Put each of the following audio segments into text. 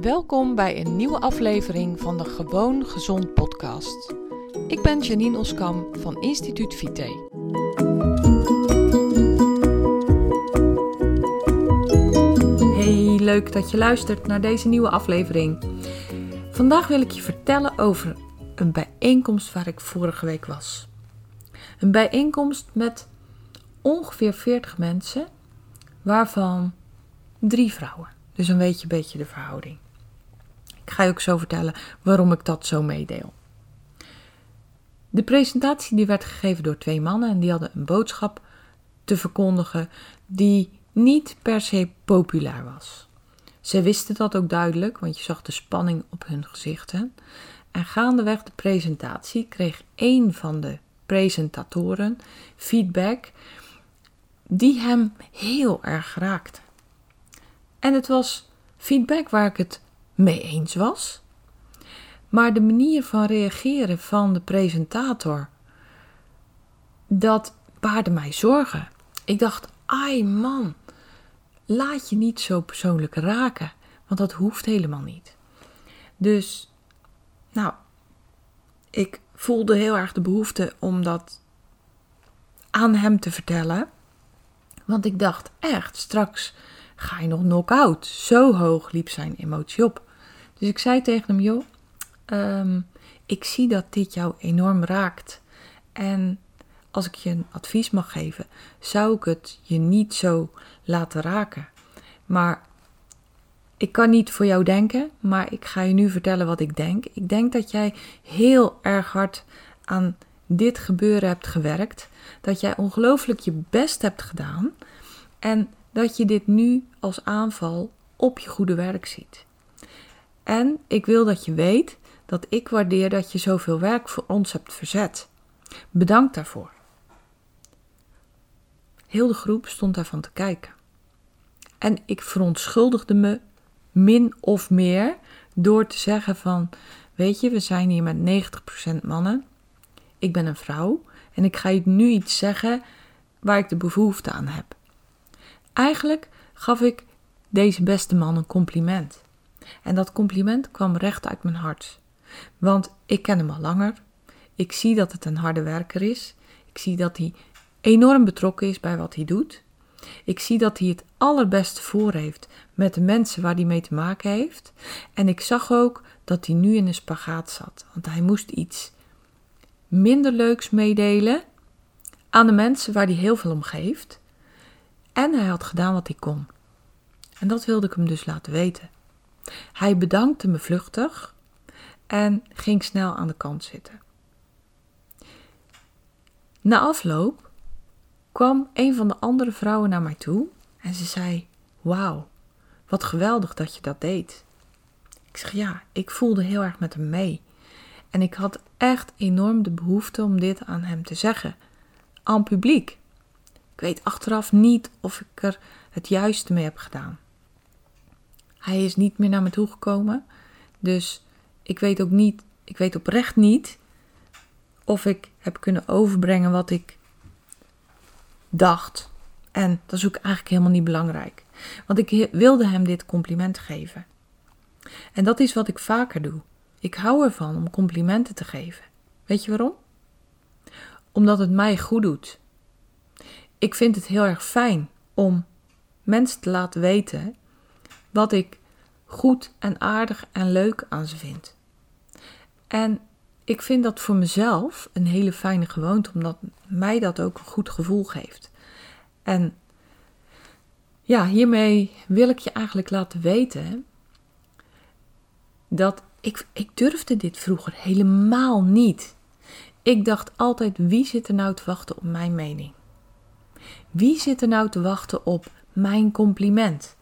Welkom bij een nieuwe aflevering van de Gewoon Gezond podcast. Ik ben Janine Oskam van Instituut Vite. Hey, leuk dat je luistert naar deze nieuwe aflevering. Vandaag wil ik je vertellen over een bijeenkomst waar ik vorige week was. Een bijeenkomst met ongeveer 40 mensen, waarvan drie vrouwen. Dus dan weet je een beetje de verhouding. Ik ga je ook zo vertellen waarom ik dat zo meedeel. De presentatie die werd gegeven door twee mannen en die hadden een boodschap te verkondigen die niet per se populair was. Ze wisten dat ook duidelijk, want je zag de spanning op hun gezichten. En gaandeweg de presentatie kreeg een van de presentatoren feedback die hem heel erg raakte. En het was feedback waar ik het mee eens was. Maar de manier van reageren van de presentator, dat baarde mij zorgen. Ik dacht, ai man, laat je niet zo persoonlijk raken, want dat hoeft helemaal niet. Dus, nou, ik voelde heel erg de behoefte om dat aan hem te vertellen. Want ik dacht echt, straks ga je nog knock-out. Zo hoog liep zijn emotie op. Dus ik zei tegen hem, joh, ehm, ik zie dat dit jou enorm raakt. En als ik je een advies mag geven, zou ik het je niet zo laten raken. Maar ik kan niet voor jou denken, maar ik ga je nu vertellen wat ik denk. Ik denk dat jij heel erg hard aan dit gebeuren hebt gewerkt. Dat jij ongelooflijk je best hebt gedaan. En dat je dit nu als aanval op je goede werk ziet. En ik wil dat je weet dat ik waardeer dat je zoveel werk voor ons hebt verzet. Bedankt daarvoor. Heel de groep stond daarvan te kijken. En ik verontschuldigde me min of meer door te zeggen van, weet je, we zijn hier met 90% mannen. Ik ben een vrouw en ik ga je nu iets zeggen waar ik de behoefte aan heb. Eigenlijk gaf ik deze beste man een compliment. En dat compliment kwam recht uit mijn hart. Want ik ken hem al langer. Ik zie dat het een harde werker is. Ik zie dat hij enorm betrokken is bij wat hij doet. Ik zie dat hij het allerbeste voor heeft met de mensen waar hij mee te maken heeft. En ik zag ook dat hij nu in een spagaat zat. Want hij moest iets minder leuks meedelen aan de mensen waar hij heel veel om geeft. En hij had gedaan wat hij kon. En dat wilde ik hem dus laten weten. Hij bedankte me vluchtig en ging snel aan de kant zitten. Na afloop kwam een van de andere vrouwen naar mij toe en ze zei: Wauw, wat geweldig dat je dat deed. Ik zeg ja, ik voelde heel erg met hem mee. En ik had echt enorm de behoefte om dit aan hem te zeggen. Aan publiek. Ik weet achteraf niet of ik er het juiste mee heb gedaan. Hij is niet meer naar me toe gekomen. Dus ik weet ook niet, ik weet oprecht niet of ik heb kunnen overbrengen wat ik dacht. En dat is ook eigenlijk helemaal niet belangrijk. Want ik wilde hem dit compliment geven. En dat is wat ik vaker doe. Ik hou ervan om complimenten te geven. Weet je waarom? Omdat het mij goed doet. Ik vind het heel erg fijn om mensen te laten weten wat ik goed en aardig en leuk aan ze vind. En ik vind dat voor mezelf een hele fijne gewoonte, omdat mij dat ook een goed gevoel geeft. En ja, hiermee wil ik je eigenlijk laten weten dat ik, ik durfde dit vroeger helemaal niet. Ik dacht altijd, wie zit er nou te wachten op mijn mening? Wie zit er nou te wachten op mijn compliment?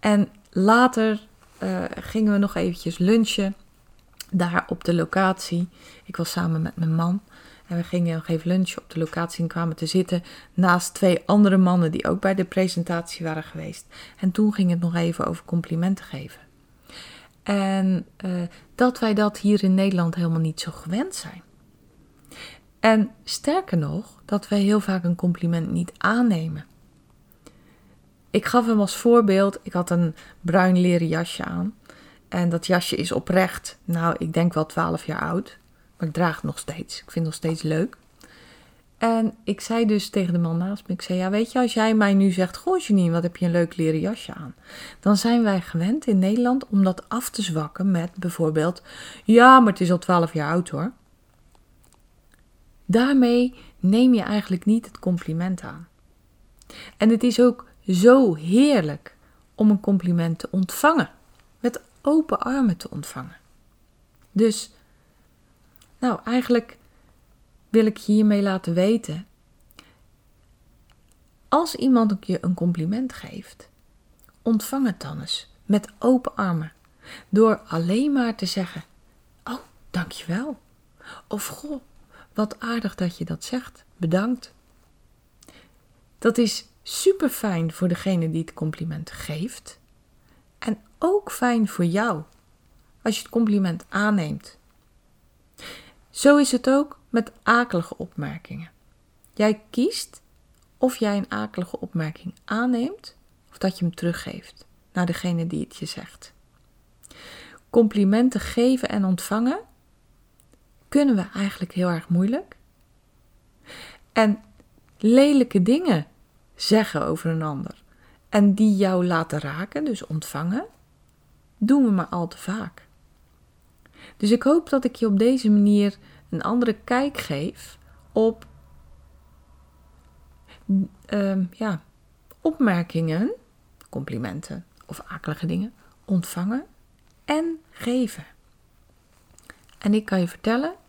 En later uh, gingen we nog eventjes lunchen daar op de locatie. Ik was samen met mijn man. En we gingen nog even lunchen op de locatie en kwamen te zitten naast twee andere mannen die ook bij de presentatie waren geweest. En toen ging het nog even over complimenten geven. En uh, dat wij dat hier in Nederland helemaal niet zo gewend zijn. En sterker nog, dat wij heel vaak een compliment niet aannemen. ik gaf hem als voorbeeld, ik had een bruin leren jasje aan. En dat jasje is oprecht, nou, ik denk wel 12 jaar oud. Maar ik draag het nog steeds. Ik vind het nog steeds leuk. En ik zei dus tegen de man naast me, ik zei, ja weet je, als jij mij nu zegt, goh Janine, wat heb je een leuk leren jasje aan. Dan zijn wij gewend in Nederland om dat af te zwakken met bijvoorbeeld, ja, maar het is al 12 jaar oud hoor. Daarmee neem je eigenlijk niet het compliment aan. En het is ook zo heerlijk om een compliment te ontvangen. Met open armen te ontvangen. Dus, nou, eigenlijk wil ik je hiermee laten weten. Als iemand je een compliment geeft, ontvang het dan eens met open armen. Door alleen maar te zeggen: Oh, dankjewel. Of goh, wat aardig dat je dat zegt. Bedankt. Dat is super fijn voor degene die het compliment geeft. En ook fijn voor jou als je het compliment aanneemt. Zo is het ook met akelige opmerkingen. Jij kiest of jij een akelige opmerking aanneemt of dat je hem teruggeeft naar degene die het je zegt. Complimenten geven en ontvangen kunnen we eigenlijk heel erg moeilijk. En lelijke dingen zeggen over een ander en die jou laten raken, dus ontvangen, doen we maar al te vaak. Dus ik hoop dat ik je op deze manier een andere kijk geef op uh, ja, opmerkingen, complimenten of akelige dingen ontvangen en geven. En ik kan je vertellen,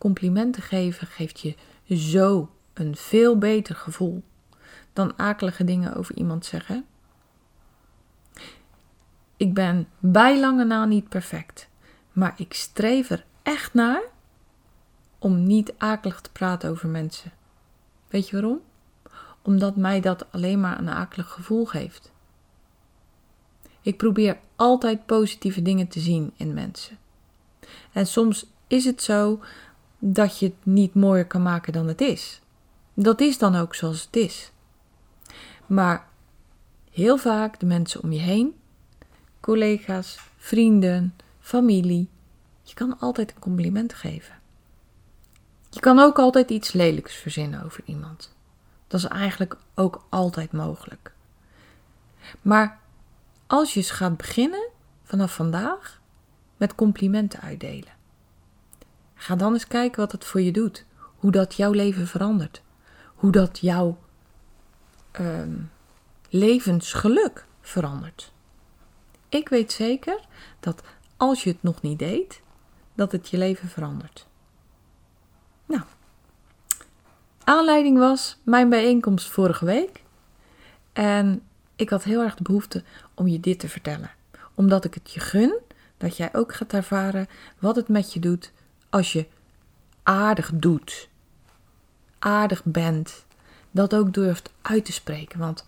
complimenten geven geeft je zo een veel beter gevoel dan akelige dingen over iemand zeggen. Ik ben bij lange na niet perfect, maar ik streef er echt naar om niet akelig te praten over mensen. Weet je waarom? Omdat mij dat alleen maar een akelig gevoel geeft. Ik probeer altijd positieve dingen te zien in mensen. En soms is het zo dat je het niet mooier kan maken dan het is. Dat is dan ook zoals het is. Maar heel vaak de mensen om je heen, collega's, vrienden, familie, je kan altijd een compliment geven. Je kan ook altijd iets lelijks verzinnen over iemand. Dat is eigenlijk ook altijd mogelijk. Maar als je eens gaat beginnen vanaf vandaag met complimenten uitdelen. Ga dan eens kijken wat het voor je doet. Hoe dat jouw leven verandert. Hoe dat jouw Ehm, levensgeluk verandert. Ik weet zeker dat als je het nog niet deed, dat het je leven verandert. Nou, aanleiding was mijn bijeenkomst vorige week. En ik had heel erg de behoefte om je dit te vertellen. Omdat ik het je gun dat jij ook gaat ervaren wat het met je doet als je aardig doet, aardig bent dat ook durft uit te spreken. Want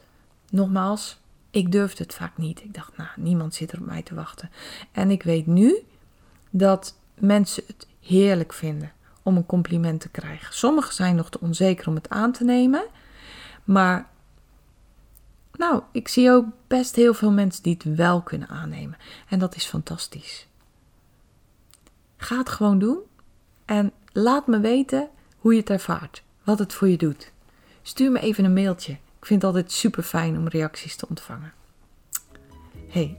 nogmaals, ik durfde het vaak niet. Ik dacht, nou, niemand zit er op mij te wachten. En ik weet nu dat mensen het heerlijk vinden om een compliment te krijgen. Sommigen zijn nog te onzeker om het aan te nemen. Maar nou, ik zie ook best heel veel mensen die het wel kunnen aannemen. En dat is fantastisch. Ga het gewoon doen en laat me weten hoe je het ervaart, wat het voor je doet. Stuur me even een mailtje. Ik vind het altijd super fijn om reacties te ontvangen. Hey,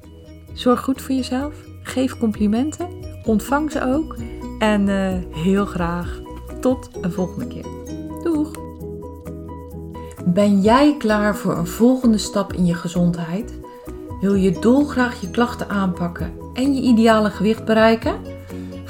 zorg goed voor jezelf. Geef complimenten. Ontvang ze ook. En uh, heel graag tot een volgende keer. Doeg! Ben jij klaar voor een volgende stap in je gezondheid? Wil je dolgraag je klachten aanpakken en je ideale gewicht bereiken?